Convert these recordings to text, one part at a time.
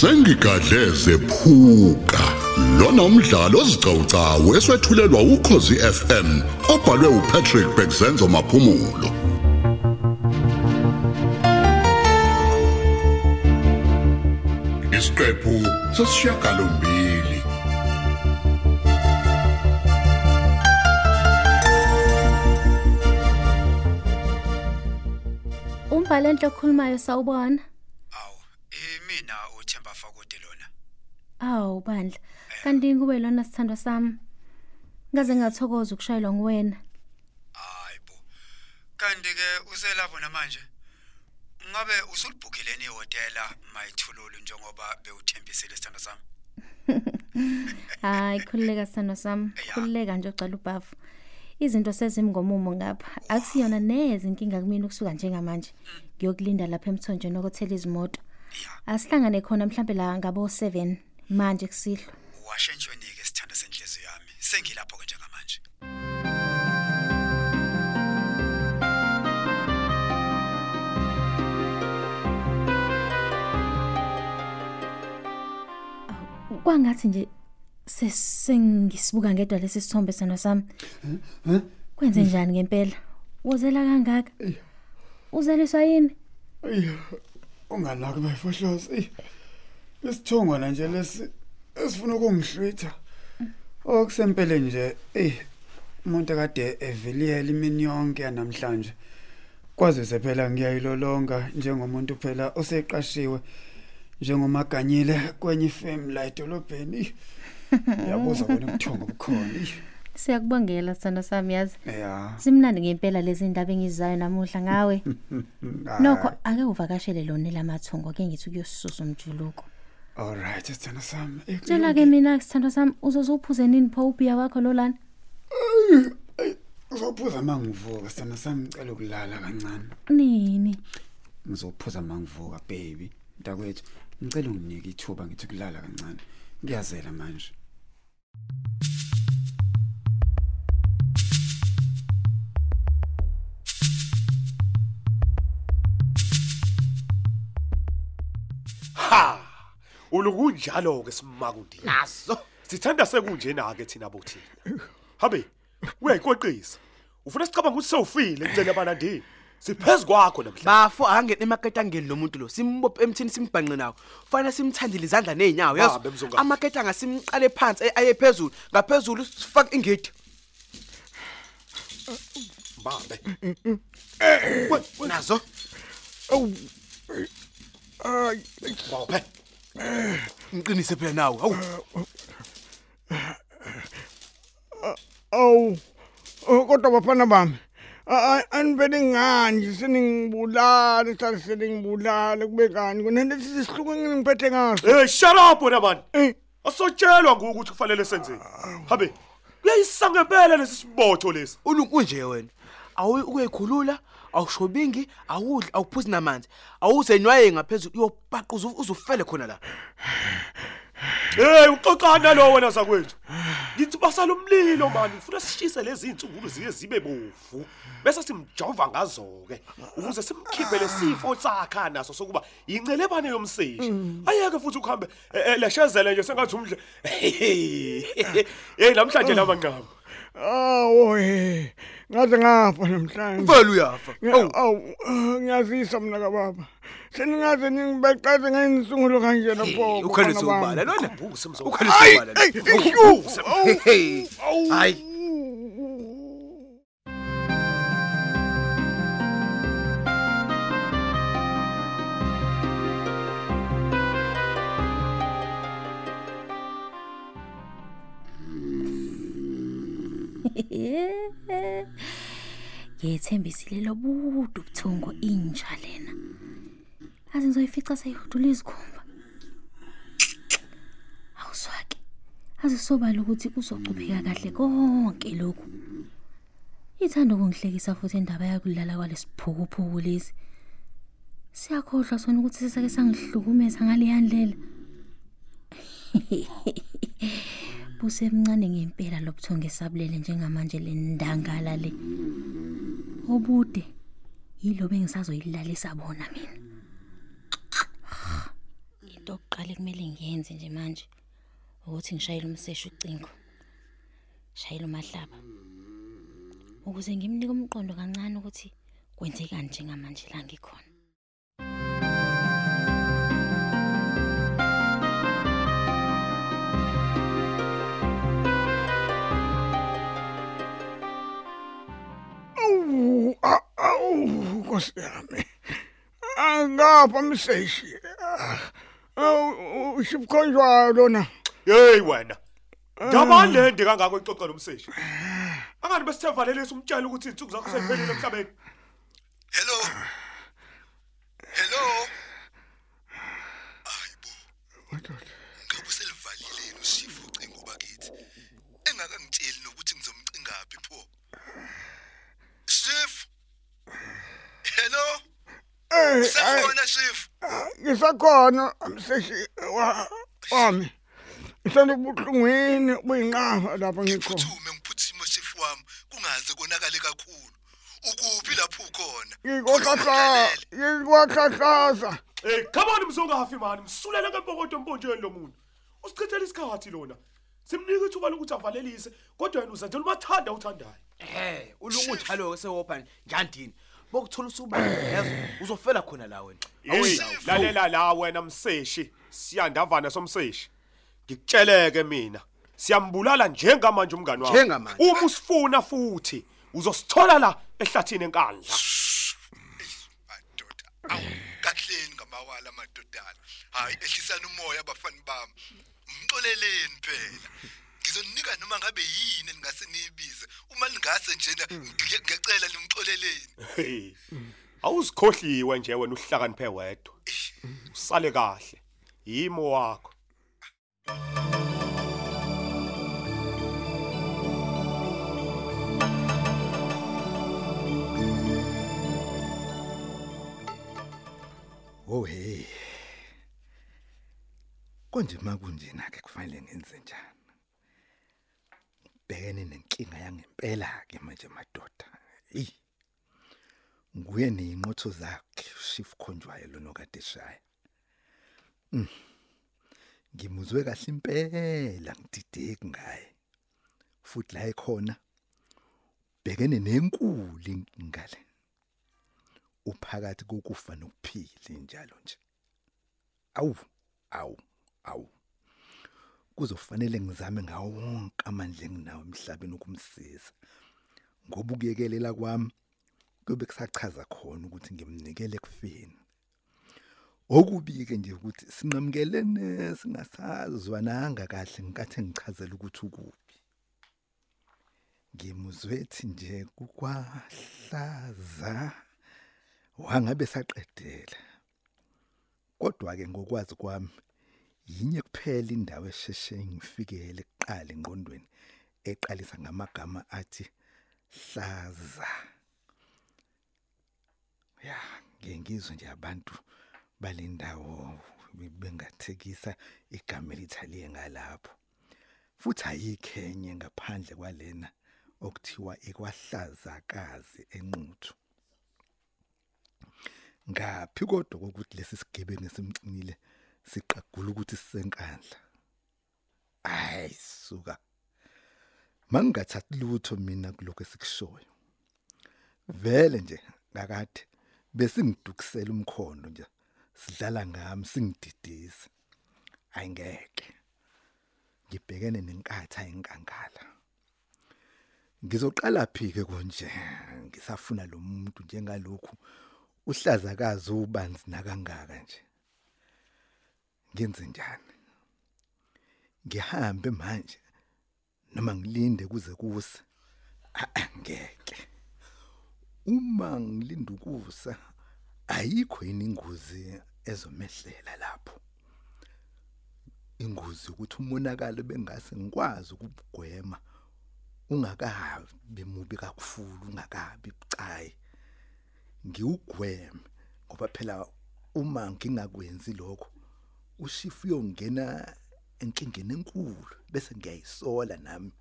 sengigadleze phuka lona umdlalo ozicawucawu eswetshulelwa ukhozi FM obhalwe uPatrick Bekzenzo maphumulo. Isiqephu sesishiyagalombili. Umbhalo enhle okhulumayo sawubona Awu, eh mina uThemba Fakode lona. Awu bandla. Kanti kube lona sithandwa sami? Ngaze ngathokoza ukushayelwa nguwena. Hayibo. Kanti ke uselapho namanje. Ngabe usulibhukile nehotela mayithululu njengoba bewuthembisile sithanda sami. hayi khululeka sithandwa sami. Ya. khululeka nje ucala ubhafu izinto sezimngomumo ngapha. Akusiyona neze inkinga kumina ukusuka njengamanje? Ngiyokulinda lapha emthonjeni okothela izimoto. Ya. asihlangane khona mhlambe la ngabo 7 manje kusihlwa. Washentshonike sithanda senhliziyo yami. Sengilapho ke njengamanje. kwangathi nje sesengisibuka ngedwa lesi sithombe sano sami. Kwenze njani ngempela? Wozela kangaka? Uzeliswa yini? Unganaki bayifohloza eyi. Isithongwana nje lesi esifuna ukungihlwitha? Okusempele nje eyi umuntu kade eviliyela imini yonke yanamhlanje. Kwazise phela ngiyayilolonga njengomuntu phela oseqashiwe njengomaganyile kwenye ifem la edolobheni. Yabuza bona ubuthongo bukhona eyi. siyakubongela sithando sami yazi? Ya. Simnandi ngempela lezi ndaba engizayo namuhla ngawe. Nokho ake uvakashele lona lamathongo ke ngithi kuyosisusa umjuluko. Alright sithanda sami Eh, tshela ke mina sithando sami uzozuphuze nini pho ubhiya wakho lolana uzophuza uma ngivuka sithanda sami ngicela ukulala kancane. Nini? Ngizophuza mangivuka baby. Mntakwethu ngicela unginike ithuba ngithi kulala kancane. Ngiyazela manje. Ha! Ulukunjalo ke simakundi naso. Sithanda sekunjena ke thina bothina habe uyayiqoqisa ufuna sicabanga ukuthi sewufile kucela abanandini siphezulu kwakho namhlanje. Bafo angene emaketangeni lo muntu lo simbophe emthini simbhanqe nawo. Kufanele simthandile izandla nezinyawo Babe, yazi mzongalo. amaketanga simqale phansi ay- aye phezulu. Ngaphezulu sifake ingidi babe nazo. Bawuphe ngiqinise phela nawe awu Awu. Oh, Kodwa bafana bami. Anibele ngani seningibulala sihlale seningibulala kube kani kunento sisihluku ngiphethe ngaso. hey shut up wena man Eh. asotshelwa ngukuthi ukuthi kufanele senzeni habe kuyayisangempela lesi sibotho lesi ulungu nje wena awu ukuyikhulula awushobingi awudli awuphuzi namanzi. Awuzenywaye ngaphezulu uyopaquza uzufele khona la. Hey uxoxana lo wena zakwethu ngithi basala umlilo mani ufuna sishise lezi insungulu ziye zibe bovu. Bese simjova ngazo ke ukuze simkhiphe lesifo sakha naso sokuba incelebane yomseshi ayeke futhi ukuhambe eh, eh, leshezele nje sengathi umdle. Hey namhlanje lama ngqamo Awu he. Ngaze ngafa namhlanje. mfela uyafa Awu awu ngiyazisa mina kababa. Seningaze ningibeqaze ngensungulo kanje lapho. ukhalisa ubala lona buse mzo ukhalisa ubala hayi yethembisile lobudu buthongo inja lena. Azi ngizoyifica seyihudula izikhumba. Awuswake azi sobala ukuthi kuzocupheka kahle konke lokhu. Ithanda ukungihlekisa futhi indaba yakulala kwalesiphukuphuku lesi. Siyakhohlwa sona ukuthi sisake sangihlukumeza ngaleya ndlela busemncane ngempela lobuthongo esabulele njengamanje le ndangala le. Obude yilo bengisazoyilalisa bona mina. Into yokuqala ekumele ngiyenze nje manje ukuthi ngishayele umseshi ucingo shayela umahlaba ukuze ngimnike umqondo kancane ukuthi kwenzekani njengamanje la ngikhona. Nkosi yami. Angapha mseshi. Awu, ushipkhonjwa lona. hey wena Ngiyabani le ndi kangako ixoxa nomseshi Angani besithe valelisa umtshela ukuthi insuku zakho sephelile emhlabeni Hello. Hello. Hayibo. Ngabe uselivalile yini usifo ucingo bakithi? Engakangitsheli nokuthi ngizomcingaphi pho. Chef. Hello. Eh, Sefona chef. ngisakhona mseshi wa wami. Isanda ubuhlungwini buyinqaba lapha ngikhona. Phuthume ngiphuthime chef wami kungaze konakale kakhulu. Ukuphi lapho ukhona? Ngikohlahla, ngikwahlahlaza. Hey come on mzongafi man msulele ngempokoto emponjweni lo muntu Usichithela isikhathi lona Simnika ithuba lokuthi avalelise kodwa yena uzenzela umathanda uthandayo Eh, ulunguthalo ke sewopha njandini. Bokuthola usuba lezo uzofela khona la wena. Hey lalela la wena mseshi. Siyandavana somseshi. Ngikutsheleke mina. Siyambulala njengamanje umngani wakho. Njengamanje. Uma usifuna futhi uzosithola la ehlathini enkandla. Madoda awu kahleni ngamawala amadodana hayi ehlisana umoya abafani bami. Ngixoleleni phela. Ngizoninika noma ngabe yini ningase niyibize. Uma lingase njena ngiyacela nimxoleleni Hey awuzikhohliwe nje wena uhlakaniphe wedwa. Usale kahle. Yimo wakho Oh hey. Konje makunjena ke kufanele ngenze njani? Bhekene nenkinga yangempela ke manje madoda. Hey. Nguye nezinqotho zakhe Chief Khonjwayo lo nokade shaya. Mm. Ngimuzwe kahle impela ngidideki ngaye. Futhi la ekhona bhekene nenkulu inkinga le. uphakathi kokufa nokuphila njalo nje awu awu awu kuzofanele ngizame ngawo wonke amandla enginawo emhlabeni ukumsiza. Ngoba ukuyekelela kwami kube kusachaza khona ukuthi ngimnikele kufeni okubike nje ukuthi sinqamukelene singasazwananga kahle ngikathi ngichazela ukuthi ukuphi. Ngimuzwethi nje kukwahlaza wangabe saqedela kodwa ke ngokwazi kwami yinye kuphela indawo esheshe ngifikele kuqala engqondweni eqalisa ngamagama athi hlaza? Ya ngengizwe nje abantu balendawo bengathekisa igama elithaliye ngalapho. Futhi ayikhenye ngaphandle kwalena okuthiwa ikwahlazakazi enquthu. Ngaphi kodwa kokuthi lesi sigebengu simxinile siqagula ukuthi sisenkandla. Ayi suka. Mangingathathi lutho mina kuloko esikushoyo. Vele nje ngakade besingidukisela umkhondo nje sidlala ngami singididisa ayingeke ngibhekene nenkatha enkangala. Ngizoqala phi ke konje ngisafuna lo muntu njengalokhu uhlazakazi ubanzi nakangaka nje. Ngenze njani? Ngihambe manje noma ngilinde kuze kuse angeke uma ngilinda ukusa ayikho yini ingozi ezomehlela lapho? Ingozi ukuthi umonakalo bengase ngikwazi ukugwema ungakabi mubi kakhulu ungakabi bucayi. Ngiwugweme ngoba phela uma ngingakwenzi lokho ushifu uyongena enkingeni enkulu bese ngiyayisola nami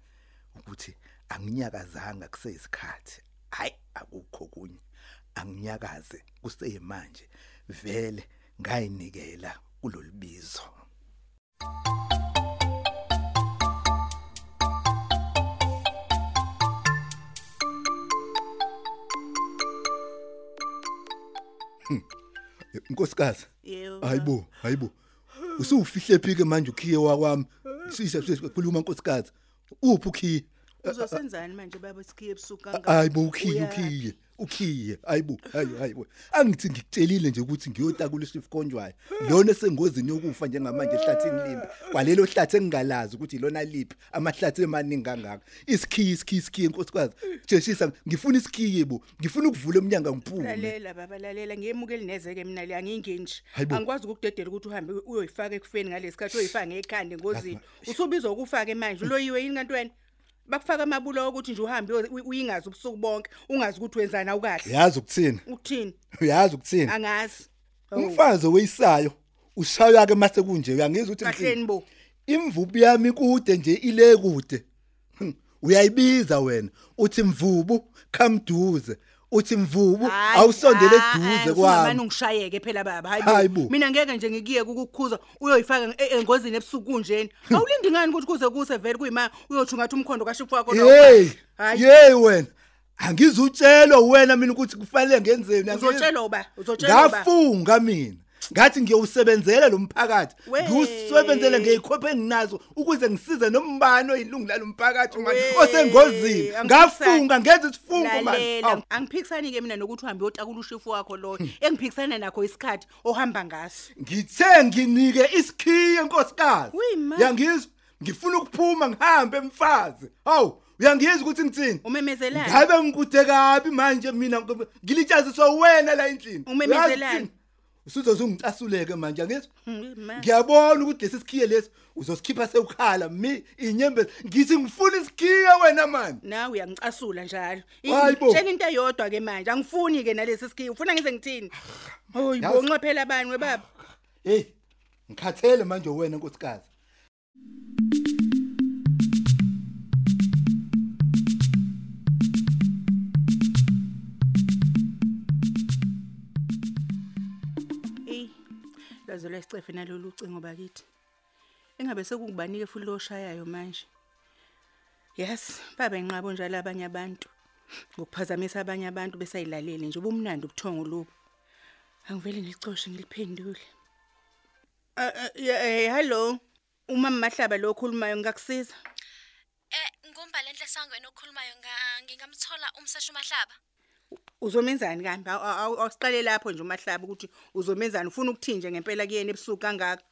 ukuthi anginyakazanga kuseyisikhathi hayi akukho kunye anginyakaze kuseyimanje vele ngayinikela kulolibizo Nkosikazi. Yebo. Hayibo, hayibo. Usufihle phike manje ukhiye wakwami. Sise sikhuluma nkosikazi. Uphi ukhiye? Uzosenzani manje baba sikhiye ebusuku kangaka? Hayibo ukhiye Uya- ukhiye. Ukhiye. Hayibo, hayi hayibo. Angithi ngikutshelile nje ukuthi ngiyotakula isifonjwayo. Lona sengozini yokufa njengamanje ehlathini limbi. Kwalelo hlathi engingalazi ukuthi ilona liphi. Amahlathi emaningi kangaka. Isikhiye isikhiye isikhiye nkosikazi. Jeshisa ngifuna isikhiye bo. Ngifuna ukuvula umnyango ngiphume. Lalela baba lalela ngiyemukeli nezeke mina le angingeni nje. Hayibo. Angikwazi ukudedela ukuthi uhambe uyoyifaka ekufeni ngalesi uyoyifaka ngekhanda engozini. Usubizwa ukufaka manje uloyiwe yini kanti wena? Bakufaka amabulo ukuthi nje uhambe uyingazi ubusuku bonke ungazi ukuthi wenzani awukahle. Yazi ukuthini? Ukuthini? Uyazi ukuthini? Angazi. Umfazi oweyisayo ushaywa ke mase kunje uyangizwa ukuthi Kahleni bo. Imvubu yami kude nje ile kude. Uyayibiza wena uthi mvubu khamduze. Uthi mvubu Hayi, awusondele ah, eduze ah, usungamane kwami. ungishayeke phela baba Hayibo. hayibo mina ngeke nje ngikiye ukukhuza uyoyifaka e- engozini ebusuku kunjeni awulindi ngani ukuthi kuze kuse vele kuyima uyothi ngathi umkhondo kashifu wakho lo. Hey, Hayi. hey wena. Angizutshelwa wena mina ukuthi kufanele ngenzeni. angizi- uzotshelwa ba uzotshelwa ba Ngafunga mina. Ngathi ngiyowusebenzela lo mphakathi. We. Ngiwusebenzele ngeyikhophe enginazo ukuze ngisize nombani oyilungu lalo mphakathi manje We, osengozini. angiphikisani. Ngafunga ngenza isifungo manje. lalela Awu. angiphikisani ke mina nokuthi uhambe uyotakula ushifu wakho lo engiphikisana nakho isikhathi ohamba ngaso Ngithe nginike isikhiye nkosikazi. Uyima. Yangizwa? Ngifuna ukuphuma ngihambe mfazi. Hawu, uyangizwa ukuthi ngithini? umemezelani Ngabe ngikude kabi manje mina ngilitshaziswa wena la endlini. Umemezelani? Usuzozungicasuleke manje angizwa? Hmm, ma. Ngiyabona ukuthi lesi sikhiye lesi uzosikhipha sewukhala mi inyembezi ngithi ngifuna isikhiye wena mani. nawe uyangicasula njalo Hayibo. tshela into eyodwa ke manje angifuni ke nalesi sikhiye ufuna ngize ngithini hoyi Yazi- bonqa phela abani webaba Hey, ngikhathele manje wena nkosikazi. Lazo lesicefe nalolu cingo bakithi. Engabe sekukubanike futhi loshayayo manje. Yes, baba inqabo njalo abanye abantu. Ngokuphazamisa abanye abantu besayilalele nje ubumnandi ubuthongo lobo. Angivele ngilicoshe ngiliphendule. Eh eh hello. Uma mahlaba lo okhulumayo ngikakusiza. Eh ngumbalenhle sangweni okhulumayo nga- ngingamthola umseshi uMahlaba. Uzomenzani awu- Awusiqale lapho nje umahlaba ukuthi uzomenzani ufuna ukuthinje ngempela kuyena ebusuku kangaka.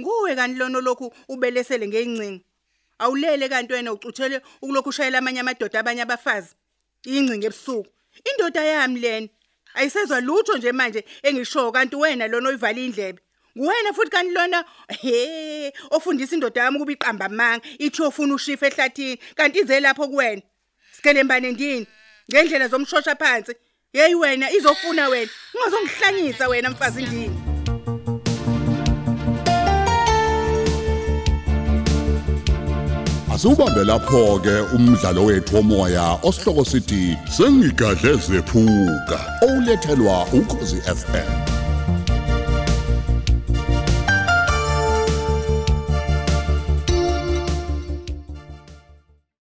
Nguwe kanti lona lokhu ubelesele ngeincingo. Awulele kanti wena ucuthele ukulokhu ushayela amanye amadoda abanye abafazi. Ingcingo ebusuku. Indoda yami lena ayisezwa lutho nje manje engisho kanti wena lona oyivala indlebe. Nguwena futhi kanti lona he ofundisa indoda yami ukuba iqamba amanga ithi ofuna ushifa ehlathini kanti ize lapho kuwena. Sikelembane ndini ngendlela zomshosha phansi. Hey wena izofuna wena. Ungazongihlanyisa wena mfazi ndini. Asubambe lapho ke umdlalo wethu womoya osihloko sithi sengigadle zephuka olethelwa ukhozi FM